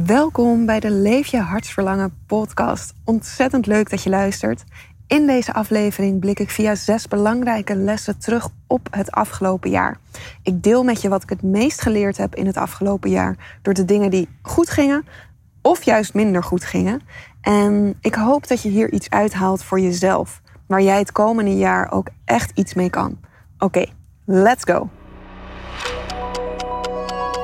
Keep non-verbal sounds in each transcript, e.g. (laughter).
Welkom bij de Leef je hartsverlangen podcast. Ontzettend leuk dat je luistert. In deze aflevering blik ik via zes belangrijke lessen terug op het afgelopen jaar. Ik deel met je wat ik het meest geleerd heb in het afgelopen jaar door de dingen die goed gingen of juist minder goed gingen. En ik hoop dat je hier iets uithaalt voor jezelf, waar jij het komende jaar ook echt iets mee kan. Oké, let's go.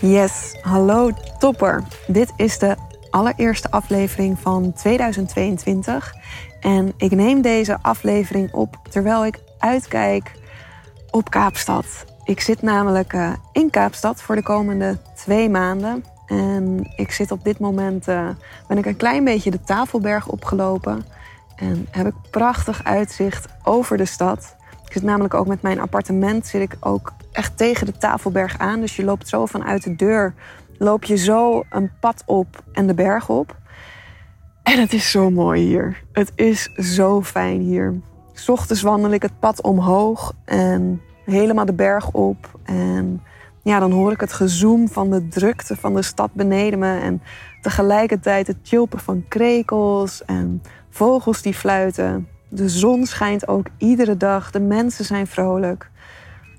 Yes, hallo topper. Dit is de allereerste aflevering van 2022. En ik neem deze aflevering op terwijl ik uitkijk op Kaapstad. Ik zit namelijk uh, in Kaapstad voor de komende twee maanden. En ik zit op dit moment, uh, ben ik een klein beetje de Tafelberg opgelopen. En heb ik prachtig uitzicht over de stad. Ik zit namelijk ook met mijn appartement, zit ik ook echt tegen de Tafelberg aan. Dus je loopt zo vanuit de deur, loop je zo een pad op en de berg op. En het is zo mooi hier. Het is zo fijn hier. S ochtends wandel ik het pad omhoog en helemaal de berg op. En ja, dan hoor ik het gezoem van de drukte van de stad beneden me. En tegelijkertijd het chilpen van krekels en vogels die fluiten. De zon schijnt ook iedere dag. De mensen zijn vrolijk.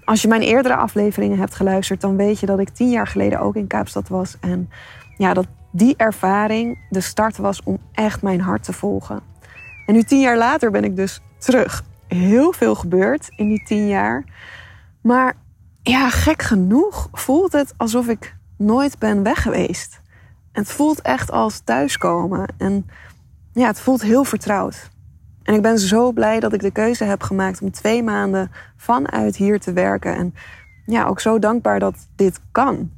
Als je mijn eerdere afleveringen hebt geluisterd, dan weet je dat ik tien jaar geleden ook in Kaapstad was. En ja, dat die ervaring de start was om echt mijn hart te volgen. En nu tien jaar later ben ik dus terug. Heel veel gebeurd in die tien jaar. Maar ja, gek genoeg voelt het alsof ik nooit ben weg geweest. Het voelt echt als thuiskomen. En ja, het voelt heel vertrouwd. En ik ben zo blij dat ik de keuze heb gemaakt om twee maanden vanuit hier te werken. En ja, ook zo dankbaar dat dit kan.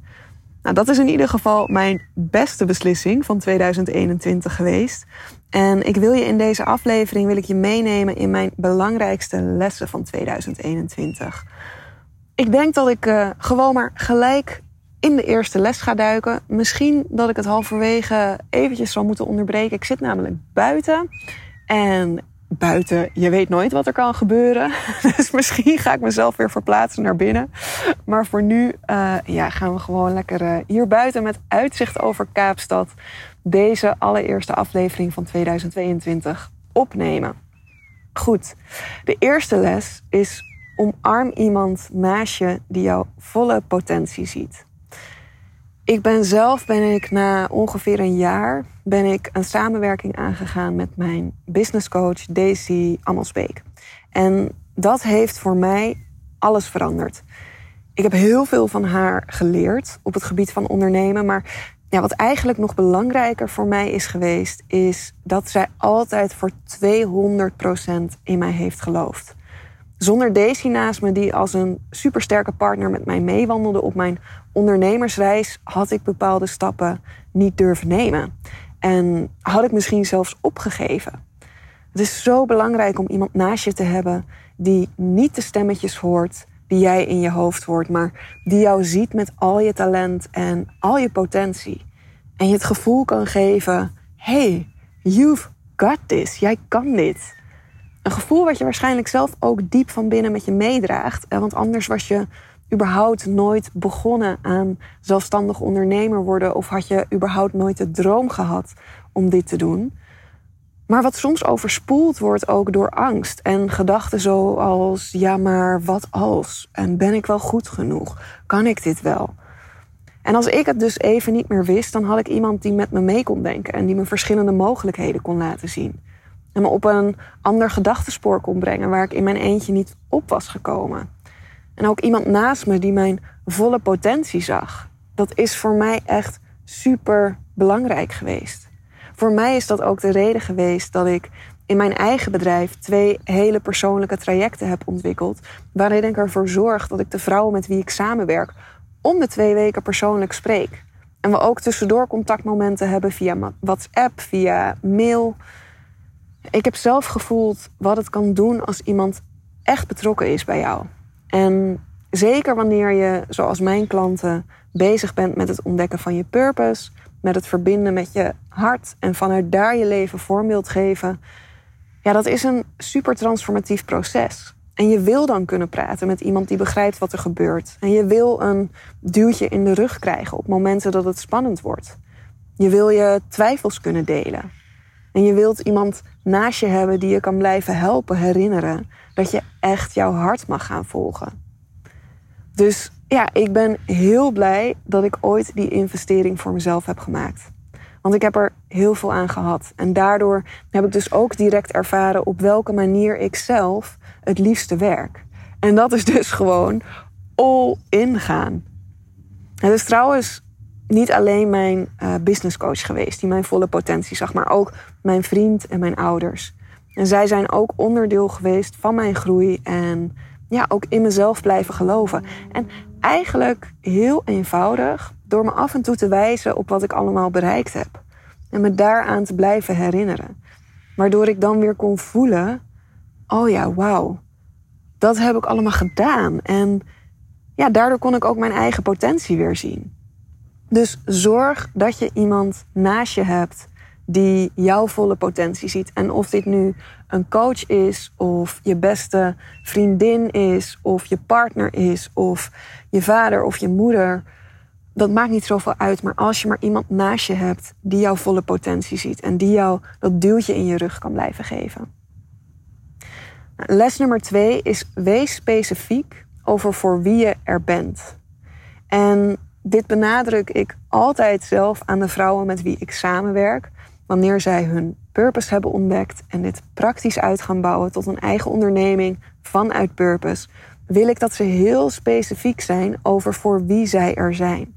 Nou, dat is in ieder geval mijn beste beslissing van 2021 geweest. En ik wil je in deze aflevering wil ik je meenemen in mijn belangrijkste lessen van 2021. Ik denk dat ik uh, gewoon maar gelijk in de eerste les ga duiken. Misschien dat ik het halverwege eventjes zal moeten onderbreken. Ik zit namelijk buiten en buiten, je weet nooit wat er kan gebeuren. (laughs) Dus misschien ga ik mezelf weer verplaatsen naar binnen. Maar voor nu uh, ja, gaan we gewoon lekker uh, hier buiten met uitzicht over Kaapstad deze allereerste aflevering van 2022 opnemen. Goed, de eerste les is omarm iemand naast je die jouw volle potentie ziet. Ik ben zelf ben ik na ongeveer een jaar ben ik een samenwerking aangegaan met mijn businesscoach Daisy Amelsbeek. En dat heeft voor mij alles veranderd. Ik heb heel veel van haar geleerd op het gebied van ondernemen, maar ja, wat eigenlijk nog belangrijker voor mij is geweest, is dat zij altijd voor 200% in mij heeft geloofd. Zonder Daisy naast me, die als een supersterke partner met mij meewandelde op mijn ondernemersreis, had ik bepaalde stappen niet durven nemen. En had ik misschien zelfs opgegeven. Het is zo belangrijk om iemand naast je te hebben die niet de stemmetjes hoort die jij in je hoofd hoort, maar die jou ziet met al je talent en al je potentie. En je het gevoel kan geven: hey, you've got this. Jij kan dit. Een gevoel wat je waarschijnlijk zelf ook diep van binnen met je meedraagt. Want anders was je überhaupt nooit begonnen aan zelfstandig ondernemer worden. Of had je überhaupt nooit de droom gehad om dit te doen. Maar wat soms overspoeld wordt ook door angst en gedachten zoals: ja, maar wat als? En ben ik wel goed genoeg? Kan ik dit wel? En als ik het dus even niet meer wist, dan had ik iemand die met me mee kon denken en die me verschillende mogelijkheden kon laten zien en me op een ander gedachtespoor kon brengen waar ik in mijn eentje niet op was gekomen. En ook iemand naast me die mijn volle potentie zag. Dat is voor mij echt super belangrijk geweest. Voor mij is dat ook de reden geweest dat ik in mijn eigen bedrijf twee hele persoonlijke trajecten heb ontwikkeld. Waarin ik ervoor zorg dat ik de vrouwen met wie ik samenwerk om de twee weken persoonlijk spreek. En we ook tussendoor contactmomenten hebben via WhatsApp, via mail. Ik heb zelf gevoeld wat het kan doen als iemand echt betrokken is bij jou. En zeker wanneer je, zoals mijn klanten, bezig bent met het ontdekken van je purpose, met het verbinden met je hart en vanuit daar je leven vorm wilt geven. Ja, dat is een super transformatief proces. En je wil dan kunnen praten met iemand die begrijpt wat er gebeurt. En je wil een duwtje in de rug krijgen op momenten dat het spannend wordt. Je wil je twijfels kunnen delen. En je wilt iemand naast je hebben die je kan blijven helpen herinneren dat je echt jouw hart mag gaan volgen. Dus ja, ik ben heel blij dat ik ooit die investering voor mezelf heb gemaakt. Want ik heb er heel veel aan gehad. En daardoor heb ik dus ook direct ervaren op welke manier ik zelf het liefste werk. En dat is dus gewoon all in gaan. Het is trouwens niet alleen mijn uh, business coach geweest die mijn volle potentie zag, maar ook mijn vriend en mijn ouders. En zij zijn ook onderdeel geweest van mijn groei en ja, ook in mezelf blijven geloven. En eigenlijk heel eenvoudig door me af en toe te wijzen op wat ik allemaal bereikt heb. En me daaraan te blijven herinneren. Waardoor ik dan weer kon voelen: oh ja, wauw, dat heb ik allemaal gedaan. En ja, daardoor kon ik ook mijn eigen potentie weer zien. Dus zorg dat je iemand naast je hebt die jouw volle potentie ziet. En of dit nu een coach is, of je beste vriendin is, of je partner is, of je vader of je moeder. Dat maakt niet zoveel uit. Maar als je maar iemand naast je hebt die jouw volle potentie ziet en die jou dat duwtje in je rug kan blijven geven. Les nummer twee is wees specifiek over voor wie je er bent. En dit benadruk ik altijd zelf aan de vrouwen met wie ik samenwerk wanneer zij hun purpose hebben ontdekt en dit praktisch uit gaan bouwen tot een eigen onderneming vanuit purpose, wil ik dat ze heel specifiek zijn over voor wie zij er zijn.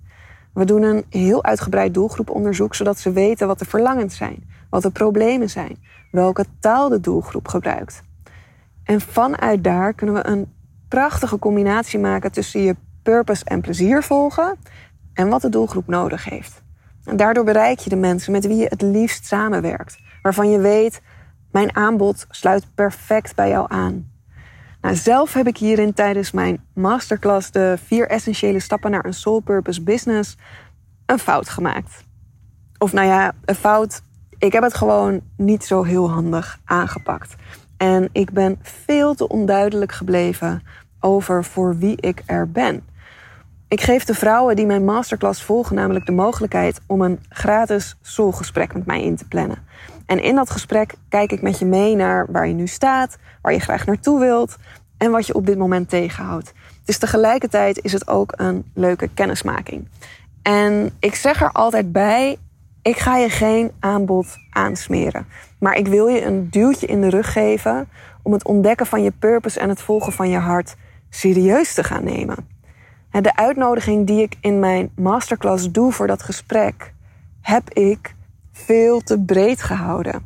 We doen een heel uitgebreid doelgroeponderzoek zodat ze weten wat de verlangens zijn, wat de problemen zijn, welke taal de doelgroep gebruikt. En vanuit daar kunnen we een prachtige combinatie maken tussen je purpose en plezier volgen en wat de doelgroep nodig heeft. En daardoor bereik je de mensen met wie je het liefst samenwerkt. Waarvan je weet, mijn aanbod sluit perfect bij jou aan. Nou, zelf heb ik hierin tijdens mijn masterclass de vier essentiële stappen naar een soul purpose business een fout gemaakt. Of nou ja, een fout. Ik heb het gewoon niet zo heel handig aangepakt. En ik ben veel te onduidelijk gebleven over voor wie ik er ben. Ik geef de vrouwen die mijn masterclass volgen namelijk de mogelijkheid om een gratis soulgesprek met mij in te plannen. En in dat gesprek kijk ik met je mee naar waar je nu staat, waar je graag naartoe wilt en wat je op dit moment tegenhoudt. Dus tegelijkertijd is het ook een leuke kennismaking. En ik zeg er altijd bij: ik ga je geen aanbod aansmeren. Maar ik wil je een duwtje in de rug geven om het ontdekken van je purpose en het volgen van je hart serieus te gaan nemen. De uitnodiging die ik in mijn masterclass doe voor dat gesprek, heb ik veel te breed gehouden.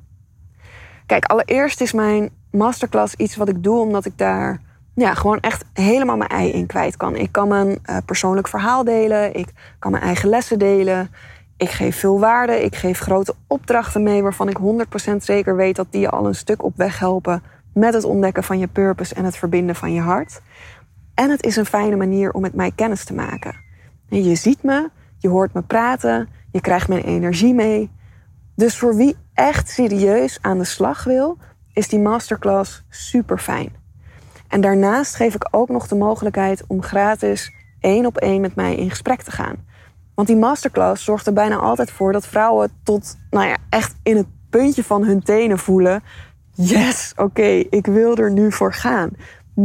Kijk, allereerst is mijn masterclass iets wat ik doe omdat ik daar ja, gewoon echt helemaal mijn ei in kwijt kan. Ik kan mijn uh, persoonlijk verhaal delen, ik kan mijn eigen lessen delen. Ik geef veel waarde, ik geef grote opdrachten mee waarvan ik 100% zeker weet dat die je al een stuk op weg helpen met het ontdekken van je purpose en het verbinden van je hart. En het is een fijne manier om met mij kennis te maken. Je ziet me, je hoort me praten, je krijgt mijn energie mee. Dus voor wie echt serieus aan de slag wil, is die masterclass super fijn. En daarnaast geef ik ook nog de mogelijkheid om gratis één op één met mij in gesprek te gaan. Want die masterclass zorgt er bijna altijd voor dat vrouwen tot, nou ja, echt in het puntje van hun tenen voelen: yes, oké, ik wil er nu voor gaan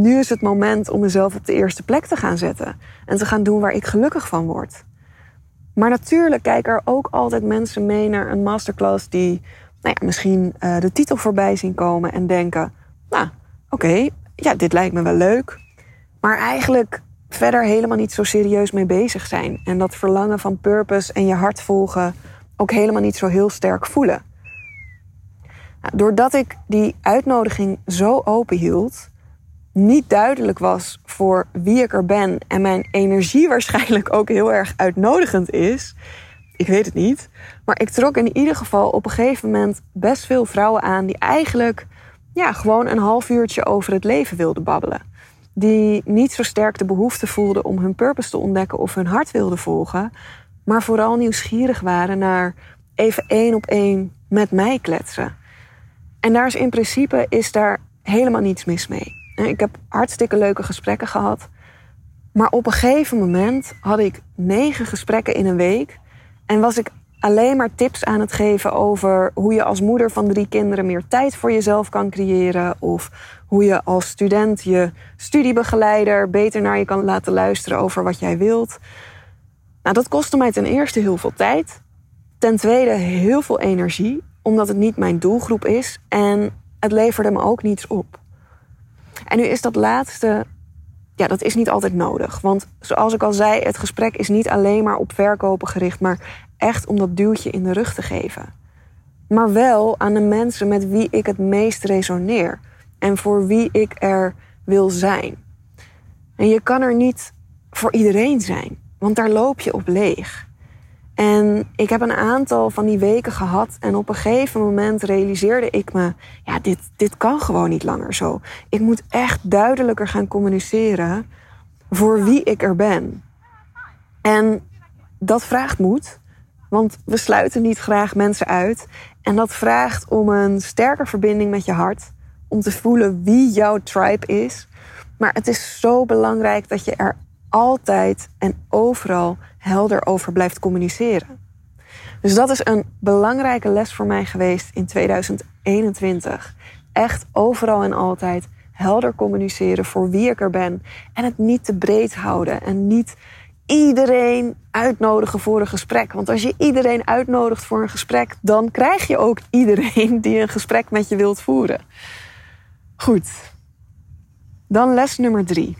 nu is het moment om mezelf op de eerste plek te gaan zetten en te gaan doen waar ik gelukkig van word. Maar natuurlijk kijken er ook altijd mensen mee naar een masterclass die nou ja, misschien uh, de titel voorbij zien komen en denken: Nou, oké, ja, dit lijkt me wel leuk. Maar eigenlijk verder helemaal niet zo serieus mee bezig zijn. En dat verlangen van purpose en je hart volgen ook helemaal niet zo heel sterk voelen. Nou, doordat ik die uitnodiging zo open hield, niet duidelijk was voor wie ik er ben en mijn energie (laughs) waarschijnlijk ook heel erg uitnodigend is, ik weet het niet, maar ik trok in ieder geval op een gegeven moment best veel vrouwen aan die eigenlijk ja, gewoon een half uurtje over het leven wilden babbelen. Die niet zo sterk de behoefte voelden om hun purpose te ontdekken of hun hart wilden volgen, maar vooral nieuwsgierig waren naar even één op één met mij kletsen. En daar is in principe is daar helemaal niets mis mee. Ik heb hartstikke leuke gesprekken gehad. Maar op een gegeven moment had ik negen gesprekken in een week. En was ik alleen maar tips aan het geven over hoe je als moeder van drie kinderen meer tijd voor jezelf kan creëren. Of hoe je als student je studiebegeleider beter naar je kan laten luisteren over wat jij wilt. Nou, dat kostte mij ten eerste heel veel tijd. Ten tweede heel veel energie, omdat het niet mijn doelgroep is. En het leverde me ook niets op. En nu is dat laatste, ja, dat is niet altijd nodig. Want zoals ik al zei, het gesprek is niet alleen maar op verkopen gericht, maar echt om dat duwtje in de rug te geven. Maar wel aan de mensen met wie ik het meest resoneer en voor wie ik er wil zijn. En je kan er niet voor iedereen zijn, want daar loop je op leeg. En ik heb een aantal van die weken gehad. En op een gegeven moment realiseerde ik me: ja, dit, dit kan gewoon niet langer zo. Ik moet echt duidelijker gaan communiceren voor wie ik er ben. En dat vraagt moed, want we sluiten niet graag mensen uit. En dat vraagt om een sterke verbinding met je hart, om te voelen wie jouw tribe is. Maar het is zo belangrijk dat je er altijd en overal helder over blijft communiceren. Dus dat is een belangrijke les voor mij geweest in 2021. Echt overal en altijd helder communiceren voor wie ik er ben. En het niet te breed houden. En niet iedereen uitnodigen voor een gesprek. Want als je iedereen uitnodigt voor een gesprek, dan krijg je ook iedereen die een gesprek met je wilt voeren. Goed. Dan les nummer drie.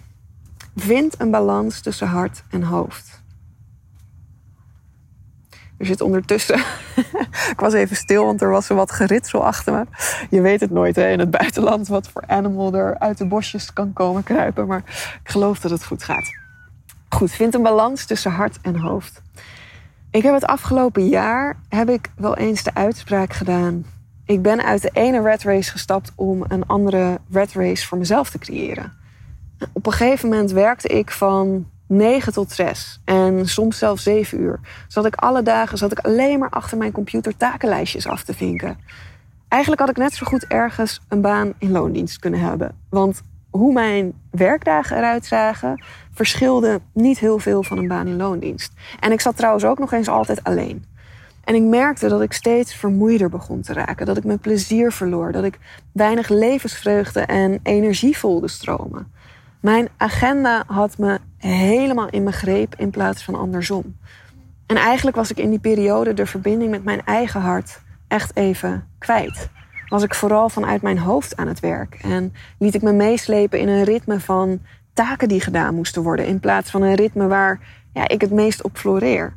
Vind een balans tussen hart en hoofd. Er zit ondertussen. (laughs) ik was even stil, want er was wat geritsel achter me. Je weet het nooit hè, in het buitenland wat voor animal er uit de bosjes kan komen kruipen. Maar ik geloof dat het goed gaat. Goed, vind een balans tussen hart en hoofd. Ik heb het afgelopen jaar heb ik wel eens de uitspraak gedaan. Ik ben uit de ene red race gestapt om een andere red race voor mezelf te creëren. Op een gegeven moment werkte ik van 9 tot 6 en soms zelfs 7 uur. Zat ik alle dagen zat ik alleen maar achter mijn computer takenlijstjes af te vinken. Eigenlijk had ik net zo goed ergens een baan in loondienst kunnen hebben. Want hoe mijn werkdagen eruit zagen, verschilde niet heel veel van een baan in loondienst. En ik zat trouwens ook nog eens altijd alleen. En ik merkte dat ik steeds vermoeider begon te raken. Dat ik mijn plezier verloor. Dat ik weinig levensvreugde en energie voelde stromen. Mijn agenda had me helemaal in mijn greep in plaats van andersom. En eigenlijk was ik in die periode de verbinding met mijn eigen hart echt even kwijt. Was ik vooral vanuit mijn hoofd aan het werk en liet ik me meeslepen in een ritme van taken die gedaan moesten worden, in plaats van een ritme waar ja, ik het meest op floreer.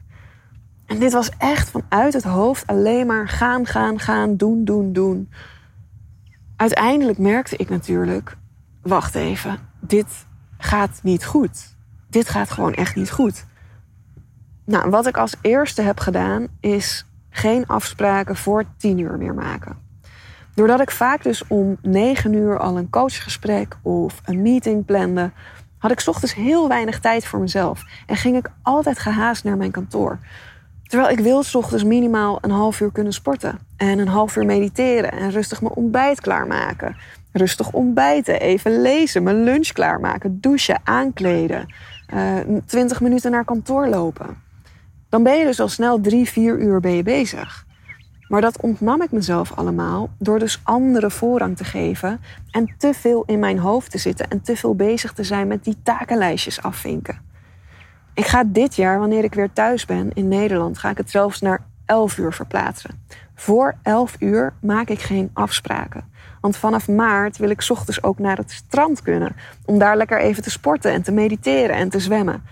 En dit was echt vanuit het hoofd alleen maar gaan, gaan, gaan, doen, doen, doen. Uiteindelijk merkte ik natuurlijk, wacht even, dit gaat niet goed. Dit gaat gewoon echt niet goed. Nou, wat ik als eerste heb gedaan is geen afspraken voor tien uur meer maken. Doordat ik vaak dus om negen uur al een coachgesprek of een meeting plande, had ik ochtends heel weinig tijd voor mezelf en ging ik altijd gehaast naar mijn kantoor. Terwijl ik wil ochtends minimaal een half uur kunnen sporten en een half uur mediteren en rustig mijn ontbijt klaarmaken. Rustig ontbijten, even lezen, mijn lunch klaarmaken, douchen, aankleden. Eh, 20 minuten naar kantoor lopen. Dan ben je dus al snel drie, vier uur je bezig. Maar dat ontnam ik mezelf allemaal door dus andere voorrang te geven en te veel in mijn hoofd te zitten en te veel bezig te zijn met die takenlijstjes afvinken. Ik ga dit jaar, wanneer ik weer thuis ben in Nederland, ga ik het zelfs naar 11 uur verplaatsen. Voor 11 uur maak ik geen afspraken. Want vanaf maart wil ik ochtends ook naar het strand kunnen. Om daar lekker even te sporten en te mediteren en te zwemmen.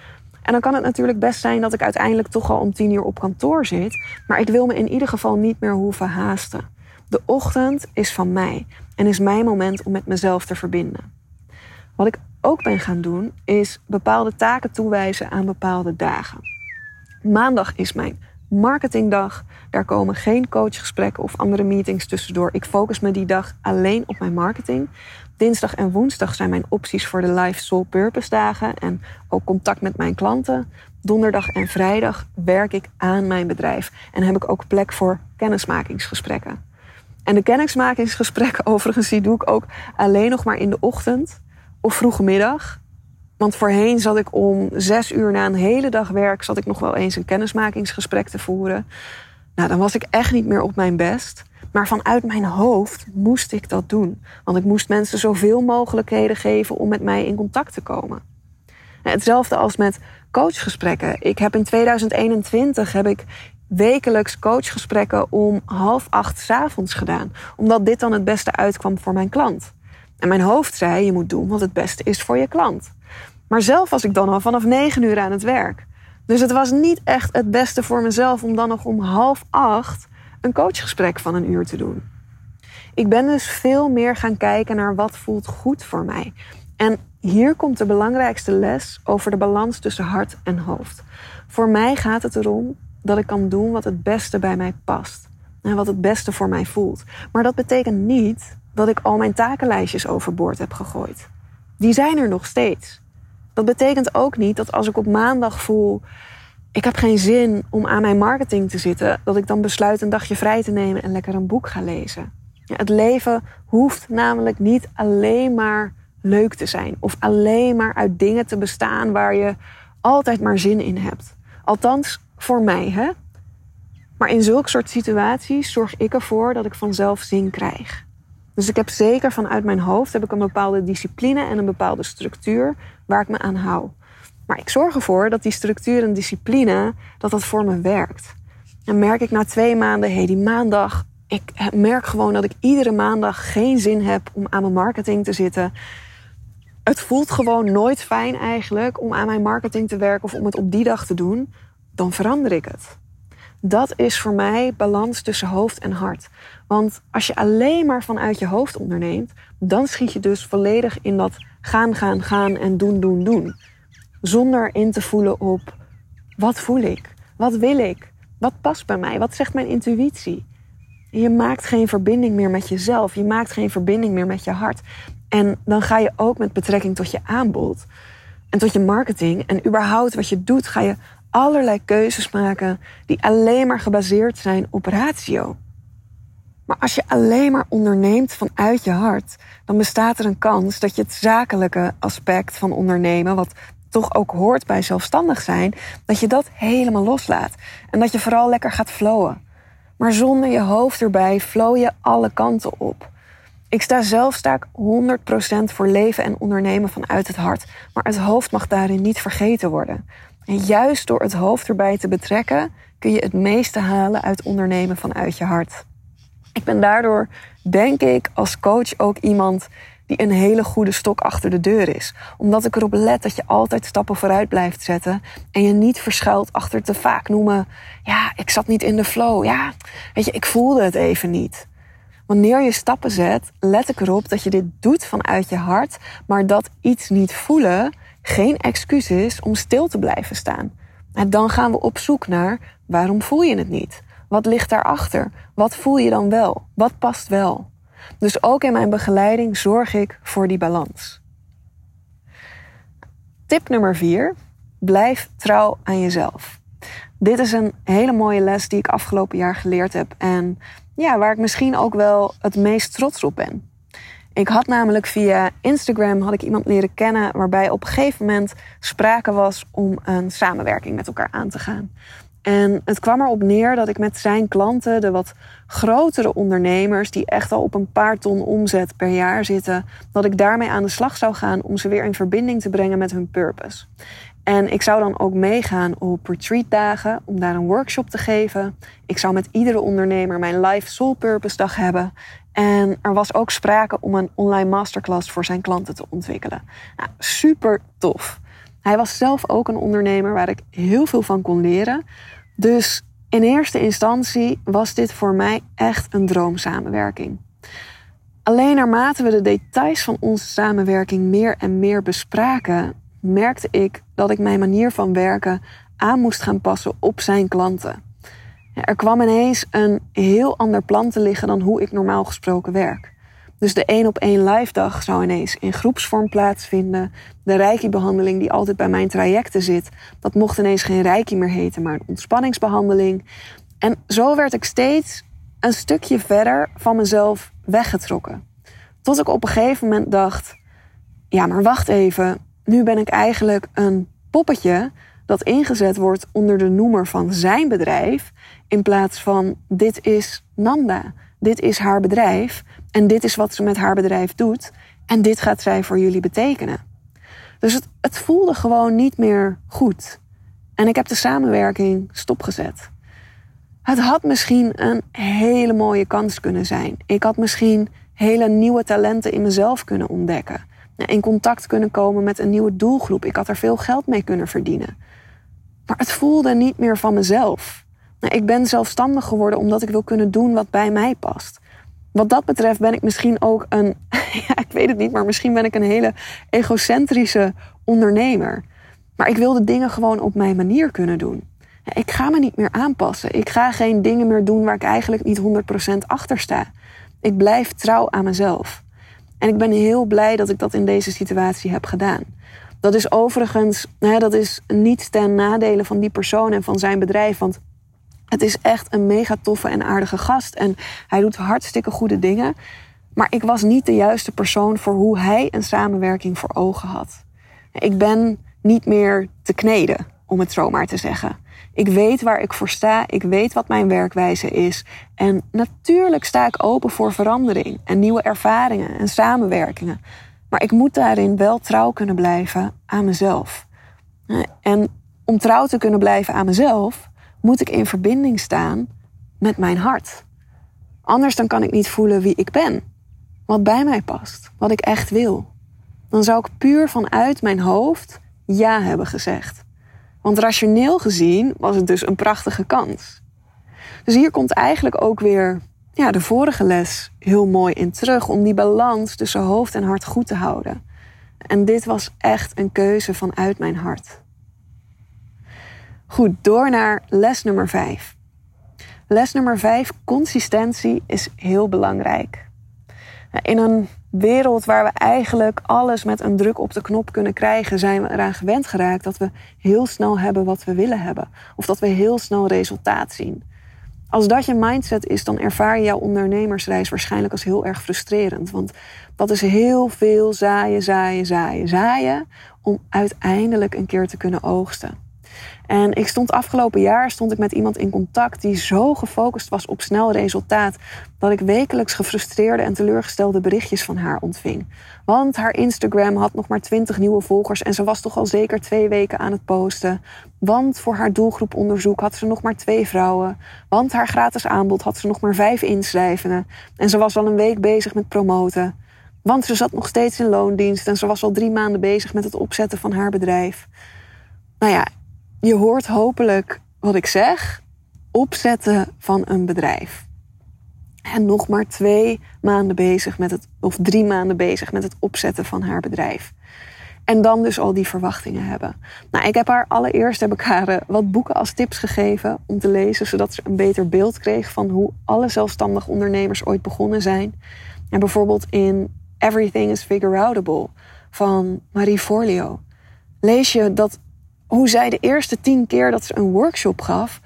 En dan kan het natuurlijk best zijn dat ik uiteindelijk toch al om tien uur op kantoor zit. Maar ik wil me in ieder geval niet meer hoeven haasten. De ochtend is van mij en is mijn moment om met mezelf te verbinden. Wat ik ook ben gaan doen, is bepaalde taken toewijzen aan bepaalde dagen. Maandag is mijn marketingdag. Daar komen geen coachgesprekken of andere meetings tussendoor. Ik focus me die dag alleen op mijn marketing. Dinsdag en woensdag zijn mijn opties voor de live soul purpose dagen en ook contact met mijn klanten. Donderdag en vrijdag werk ik aan mijn bedrijf en heb ik ook plek voor kennismakingsgesprekken. En de kennismakingsgesprekken (laughs) overigens, die doe ik ook alleen nog maar in de ochtend of vroege middag. Want voorheen zat ik om zes uur na een hele dag werk, zat ik nog wel eens een kennismakingsgesprek te voeren. Nou, dan was ik echt niet meer op mijn best. Maar vanuit mijn hoofd moest ik dat doen. Want ik moest mensen zoveel mogelijkheden geven om met mij in contact te komen. Hetzelfde als met coachgesprekken. Ik heb in 2021 heb ik wekelijks coachgesprekken om half acht s avonds gedaan. Omdat dit dan het beste uitkwam voor mijn klant. En mijn hoofd zei, je moet doen wat het beste is voor je klant. Maar zelf was ik dan al vanaf negen uur aan het werk. Dus het was niet echt het beste voor mezelf om dan nog om half acht een coachgesprek van een uur te doen. Ik ben dus veel meer gaan kijken naar wat voelt goed voor mij. En hier komt de belangrijkste les over de balans tussen hart en hoofd. Voor mij gaat het erom dat ik kan doen wat het beste bij mij past. En wat het beste voor mij voelt. Maar dat betekent niet dat ik al mijn takenlijstjes overboord heb gegooid. Die zijn er nog steeds. Dat betekent ook niet dat als ik op maandag voel, ik heb geen zin om aan mijn marketing te zitten, dat ik dan besluit een dagje vrij te nemen en lekker een boek ga lezen. Het leven hoeft namelijk niet alleen maar leuk te zijn of alleen maar uit dingen te bestaan waar je altijd maar zin in hebt. Althans, voor mij, hè? Maar in zulke soort situaties zorg ik ervoor dat ik vanzelf zin krijg. Dus ik heb zeker vanuit mijn hoofd heb ik een bepaalde discipline en een bepaalde structuur waar ik me aan hou. Maar ik zorg ervoor dat die structuur en discipline, dat dat voor me werkt. En merk ik na twee maanden, hé, hey, die maandag, ik merk gewoon dat ik iedere maandag geen zin heb om aan mijn marketing te zitten. Het voelt gewoon nooit fijn eigenlijk om aan mijn marketing te werken of om het op die dag te doen. Dan verander ik het. Dat is voor mij balans tussen hoofd en hart. Want als je alleen maar vanuit je hoofd onderneemt, dan schiet je dus volledig in dat gaan, gaan, gaan en doen, doen, doen. Zonder in te voelen op wat voel ik? Wat wil ik? Wat past bij mij? Wat zegt mijn intuïtie? Je maakt geen verbinding meer met jezelf. Je maakt geen verbinding meer met je hart. En dan ga je ook met betrekking tot je aanbod en tot je marketing en überhaupt wat je doet, ga je allerlei keuzes maken die alleen maar gebaseerd zijn op ratio. Maar als je alleen maar onderneemt vanuit je hart, dan bestaat er een kans dat je het zakelijke aspect van ondernemen, wat toch ook hoort bij zelfstandig zijn, dat je dat helemaal loslaat. En dat je vooral lekker gaat flowen. Maar zonder je hoofd erbij flow je alle kanten op. Ik sta zelf sta 100% voor leven en ondernemen vanuit het hart. Maar het hoofd mag daarin niet vergeten worden. En juist door het hoofd erbij te betrekken, kun je het meeste halen uit ondernemen vanuit je hart. Ik ben daardoor, denk ik, als coach ook iemand die een hele goede stok achter de deur is. Omdat ik erop let dat je altijd stappen vooruit blijft zetten en je niet verschuilt achter te vaak noemen: ja, ik zat niet in de flow. Ja, weet je, ik voelde het even niet. Wanneer je stappen zet, let ik erop dat je dit doet vanuit je hart, maar dat iets niet voelen geen excuus is om stil te blijven staan. En dan gaan we op zoek naar waarom voel je het niet? Wat ligt daarachter? Wat voel je dan wel? Wat past wel? Dus ook in mijn begeleiding zorg ik voor die balans. Tip nummer 4. Blijf trouw aan jezelf. Dit is een hele mooie les die ik afgelopen jaar geleerd heb en ja, waar ik misschien ook wel het meest trots op ben. Ik had namelijk via Instagram had ik iemand leren kennen waarbij op een gegeven moment sprake was om een samenwerking met elkaar aan te gaan. En het kwam erop neer dat ik met zijn klanten, de wat grotere ondernemers, die echt al op een paar ton omzet per jaar zitten, dat ik daarmee aan de slag zou gaan om ze weer in verbinding te brengen met hun purpose. En ik zou dan ook meegaan op retreatdagen om daar een workshop te geven. Ik zou met iedere ondernemer mijn live soul purpose dag hebben. En er was ook sprake om een online masterclass voor zijn klanten te ontwikkelen. Nou, super tof. Hij was zelf ook een ondernemer waar ik heel veel van kon leren. Dus In eerste instantie was dit voor mij echt een droomsamenwerking. Alleen naarmate we de details van onze samenwerking meer en meer bespraken, merkte ik dat ik mijn manier van werken aan moest gaan passen op zijn klanten. Er kwam ineens een heel ander plan te liggen dan hoe ik normaal gesproken werk. Dus de één op één live dag zou ineens in groepsvorm plaatsvinden. De reiki-behandeling die altijd bij mijn trajecten zit, dat mocht ineens geen reiki meer heten, maar een ontspanningsbehandeling. En zo werd ik steeds een stukje verder van mezelf weggetrokken. Tot ik op een gegeven moment dacht: ja, maar wacht even. Nu ben ik eigenlijk een poppetje dat ingezet wordt onder de noemer van zijn bedrijf, in plaats van dit is Nanda, dit is haar bedrijf en dit is wat ze met haar bedrijf doet en dit gaat zij voor jullie betekenen. Dus het, het voelde gewoon niet meer goed. En ik heb de samenwerking stopgezet. Het had misschien een hele mooie kans kunnen zijn. Ik had misschien hele nieuwe talenten in mezelf kunnen ontdekken. In contact kunnen komen met een nieuwe doelgroep. Ik had er veel geld mee kunnen verdienen. Maar het voelde niet meer van mezelf. Ik ben zelfstandig geworden omdat ik wil kunnen doen wat bij mij past. Wat dat betreft ben ik misschien ook een, (laughs) ja, ik weet het niet, maar misschien ben ik een hele egocentrische ondernemer. Maar ik wil de dingen gewoon op mijn manier kunnen doen. Ik ga me niet meer aanpassen. Ik ga geen dingen meer doen waar ik eigenlijk niet 100% achter sta. Ik blijf trouw aan mezelf. En ik ben heel blij dat ik dat in deze situatie heb gedaan. Dat is overigens, hè, dat is niet ten nadele van die persoon en van zijn bedrijf. Want het is echt een mega toffe en aardige gast. En hij doet hartstikke goede dingen. Maar ik was niet de juiste persoon voor hoe hij een samenwerking voor ogen had. Ik ben niet meer te kneden, om het zo maar te zeggen. Ik weet waar ik voor sta. Ik weet wat mijn werkwijze is. En natuurlijk sta ik open voor verandering en nieuwe ervaringen en samenwerkingen. Maar ik moet daarin wel trouw kunnen blijven aan mezelf. En om trouw te kunnen blijven aan mezelf, moet ik in verbinding staan met mijn hart. Anders dan kan ik niet voelen wie ik ben. Wat bij mij past. Wat ik echt wil. Dan zou ik puur vanuit mijn hoofd ja hebben gezegd. Want rationeel gezien was het dus een prachtige kans. Dus hier komt eigenlijk ook weer ja, de vorige les heel mooi in terug om die balans tussen hoofd en hart goed te houden. En dit was echt een keuze vanuit mijn hart. Goed, door naar les nummer 5. Les nummer 5, consistentie is heel belangrijk. In een wereld waar we eigenlijk alles met een druk op de knop kunnen krijgen, zijn we eraan gewend geraakt dat we heel snel hebben wat we willen hebben. Of dat we heel snel resultaat zien. Als dat je mindset is, dan ervaar je jouw ondernemersreis waarschijnlijk als heel erg frustrerend. Want dat is heel veel zaaien, zaaien, zaaien, zaaien om uiteindelijk een keer te kunnen oogsten. En ik stond afgelopen jaar stond ik met iemand in contact die zo gefocust was op snel resultaat dat ik wekelijks gefrustreerde en teleurgestelde berichtjes van haar ontving. Want haar Instagram had nog maar 20 nieuwe volgers en ze was toch al zeker twee weken aan het posten. Want voor haar doelgroeponderzoek had ze nog maar twee vrouwen. Want haar gratis aanbod had ze nog maar vijf inschrijvingen. En ze was al een week bezig met promoten. Want ze zat nog steeds in loondienst en ze was al drie maanden bezig met het opzetten van haar bedrijf. Nou ja, je hoort hopelijk wat ik zeg. Opzetten van een bedrijf. En nog maar twee maanden bezig met het, of drie maanden bezig met het opzetten van haar bedrijf. En dan dus al die verwachtingen hebben. Nou, ik heb haar allereerst heb ik haar eh, wat boeken als tips gegeven om te lezen, zodat ze een beter beeld kreeg van hoe alle zelfstandig ondernemers ooit begonnen zijn. En bijvoorbeeld in Everything is Figure Outable van Marie Forleo lees je dat hoe zij de eerste tien keer dat ze een workshop gaf,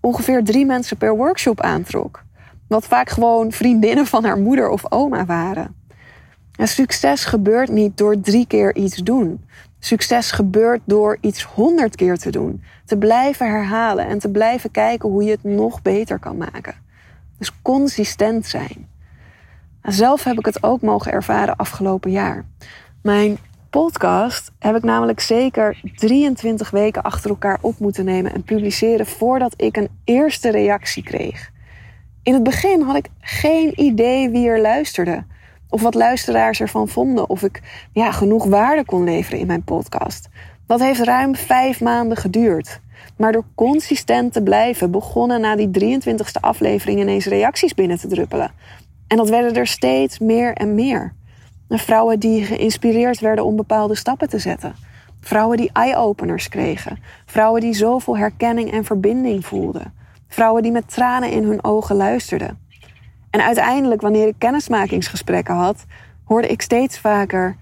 ongeveer drie mensen per workshop aantrok. Wat vaak gewoon vriendinnen van haar moeder of oma waren. En succes gebeurt niet door drie keer iets doen. Succes gebeurt door iets honderd keer te doen. Te blijven herhalen en te blijven kijken hoe je het nog beter kan maken. Dus consistent zijn. Zelf heb ik het ook mogen ervaren afgelopen jaar. Mijn podcast heb ik namelijk zeker 23 weken achter elkaar op moeten nemen en publiceren voordat ik een eerste reactie kreeg. In het begin had ik geen idee wie er luisterde. Of wat luisteraars ervan vonden. Of ik ja, genoeg waarde kon leveren in mijn podcast. Dat heeft ruim vijf maanden geduurd. Maar door consistent te blijven begonnen na die 23e aflevering ineens reacties binnen te druppelen. En dat werden er steeds meer en meer. Vrouwen die geïnspireerd werden om bepaalde stappen te zetten. Vrouwen die eye-openers kregen. Vrouwen die zoveel herkenning en verbinding voelden. Vrouwen die met tranen in hun ogen luisterden. En uiteindelijk, wanneer ik kennismakingsgesprekken had, hoorde ik steeds vaker: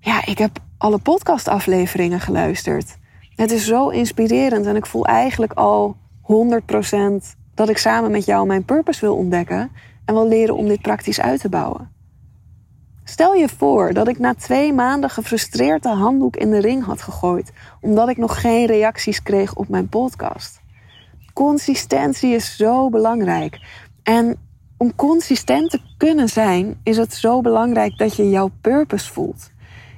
Ja, ik heb alle podcastafleveringen geluisterd. Het is zo inspirerend en ik voel eigenlijk al 100% dat ik samen met jou mijn purpose wil ontdekken en wil leren om dit praktisch uit te bouwen. Stel je voor dat ik na twee maanden gefrustreerd de handdoek in de ring had gegooid, omdat ik nog geen reacties kreeg op mijn podcast. Consistentie is zo belangrijk. En om consistent te kunnen zijn, is het zo belangrijk dat je jouw purpose voelt.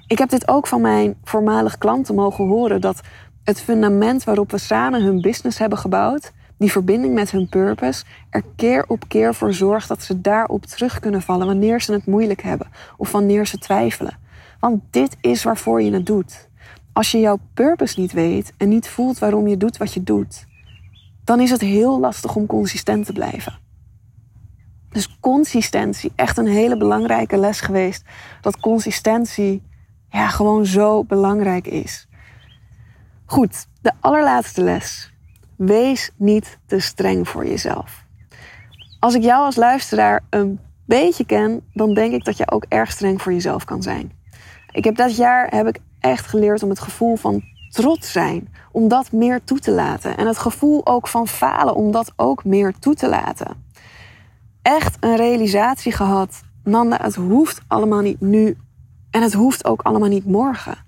Ik heb dit ook van mijn voormalig klanten mogen horen dat het fundament waarop we samen hun business hebben gebouwd, die verbinding met hun purpose, er keer op keer voor zorgt dat ze daarop terug kunnen vallen wanneer ze het moeilijk hebben of wanneer ze twijfelen. Want dit is waarvoor je het doet. Als je jouw purpose niet weet en niet voelt waarom je doet wat je doet, dan is het heel lastig om consistent te blijven. Dus consistentie, echt een hele belangrijke les geweest. Dat consistentie ja, gewoon zo belangrijk is. Goed, de allerlaatste les. Wees niet te streng voor jezelf. Als ik jou als luisteraar een beetje ken, dan denk ik dat je ook erg streng voor jezelf kan zijn. Ik heb dat jaar heb ik echt geleerd om het gevoel van trots zijn, om dat meer toe te laten. En het gevoel ook van falen, om dat ook meer toe te laten. Echt een realisatie gehad. Nanda, het hoeft allemaal niet nu. En het hoeft ook allemaal niet morgen.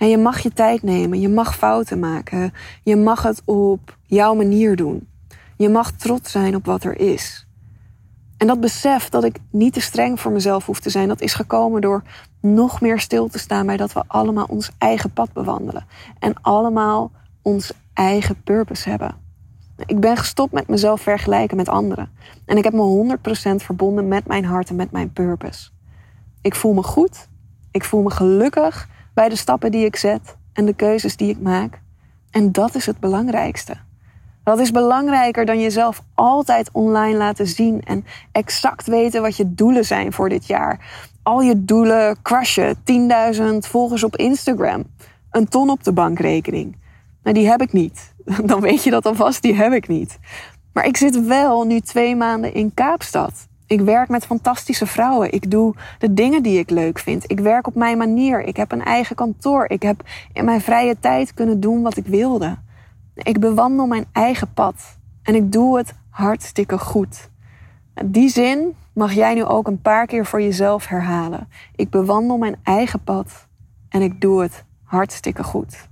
En je mag je tijd nemen, je mag fouten maken, je mag het op jouw manier doen. Je mag trots zijn op wat er is. En dat besef dat ik niet te streng voor mezelf hoef te zijn, dat is gekomen door nog meer stil te staan bij dat we allemaal ons eigen pad bewandelen. En allemaal ons eigen purpose hebben. Ik ben gestopt met mezelf vergelijken met anderen. En ik heb me 100% verbonden met mijn hart en met mijn purpose. Ik voel me goed. Ik voel me gelukkig bij de stappen die ik zet en de keuzes die ik maak. En dat is het belangrijkste. Dat is belangrijker dan jezelf altijd online laten zien en exact weten wat je doelen zijn voor dit jaar. Al je doelen crushen, 10.000 volgers op Instagram, een ton op de bankrekening. Nou, die heb ik niet. (laughs) Dan weet je dat alvast, die heb ik niet. Maar ik zit wel nu twee maanden in Kaapstad. Ik werk met fantastische vrouwen. Ik doe de dingen die ik leuk vind. Ik werk op mijn manier. Ik heb een eigen kantoor. Ik heb in mijn vrije tijd kunnen doen wat ik wilde. Ik bewandel mijn eigen pad. En ik doe het hartstikke goed. Die zin mag jij nu ook een paar keer voor jezelf herhalen. Ik bewandel mijn eigen pad en ik doe het hartstikke goed.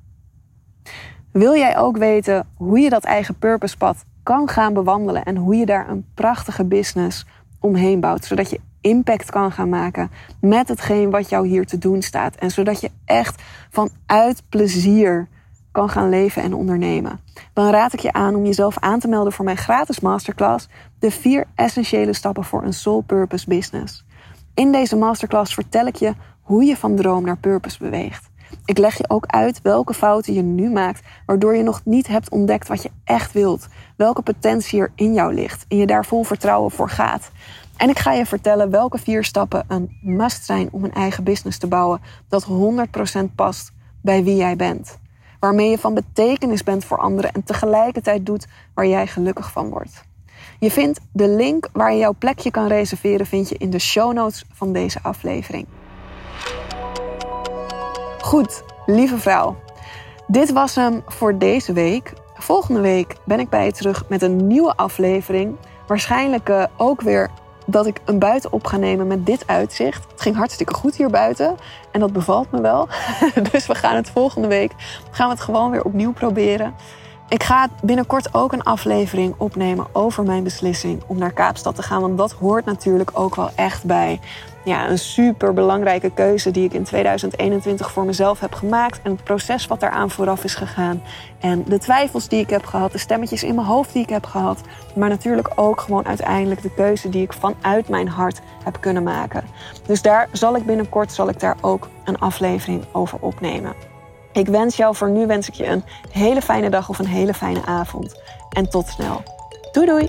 Wil jij ook weten hoe je dat eigen purposepad kan gaan bewandelen en hoe je daar een prachtige business omheen bouwt, zodat je impact kan gaan maken met hetgeen wat jou hier te doen staat en zodat je echt vanuit plezier kan gaan leven en ondernemen. Dan raad ik je aan om jezelf aan te melden voor mijn gratis masterclass, de vier essentiële stappen voor een soul purpose business. In deze masterclass vertel ik je hoe je van droom naar purpose beweegt. Ik leg je ook uit welke fouten je nu maakt, waardoor je nog niet hebt ontdekt wat je echt wilt, welke potentie er in jou ligt en je daar vol vertrouwen voor gaat. En ik ga je vertellen welke vier stappen een must zijn om een eigen business te bouwen dat 100% past bij wie jij bent. Waarmee je van betekenis bent voor anderen en tegelijkertijd doet waar jij gelukkig van wordt. Je vindt de link waar je jouw plekje kan reserveren vind je in de show notes van deze aflevering. Goed, lieve vrouw. Dit was hem voor deze week. Volgende week ben ik bij je terug met een nieuwe aflevering. Waarschijnlijk uh, ook weer dat ik een buiten op ga nemen met dit uitzicht. Het ging hartstikke goed hier buiten en dat bevalt me wel. (laughs) dus we gaan het volgende week gaan we het gewoon weer opnieuw proberen. Ik ga binnenkort ook een aflevering opnemen over mijn beslissing om naar Kaapstad te gaan. Want dat hoort natuurlijk ook wel echt bij ja, een super belangrijke keuze die ik in 2021 voor mezelf heb gemaakt. En het proces wat daaraan vooraf is gegaan. En de twijfels die ik heb gehad, de stemmetjes in mijn hoofd die ik heb gehad. Maar natuurlijk ook gewoon uiteindelijk de keuze die ik vanuit mijn hart heb kunnen maken. Dus daar zal ik binnenkort zal ik daar ook een aflevering over opnemen. Ik wens jou voor nu wens ik je een hele fijne dag of een hele fijne avond. En tot snel. Doei doei!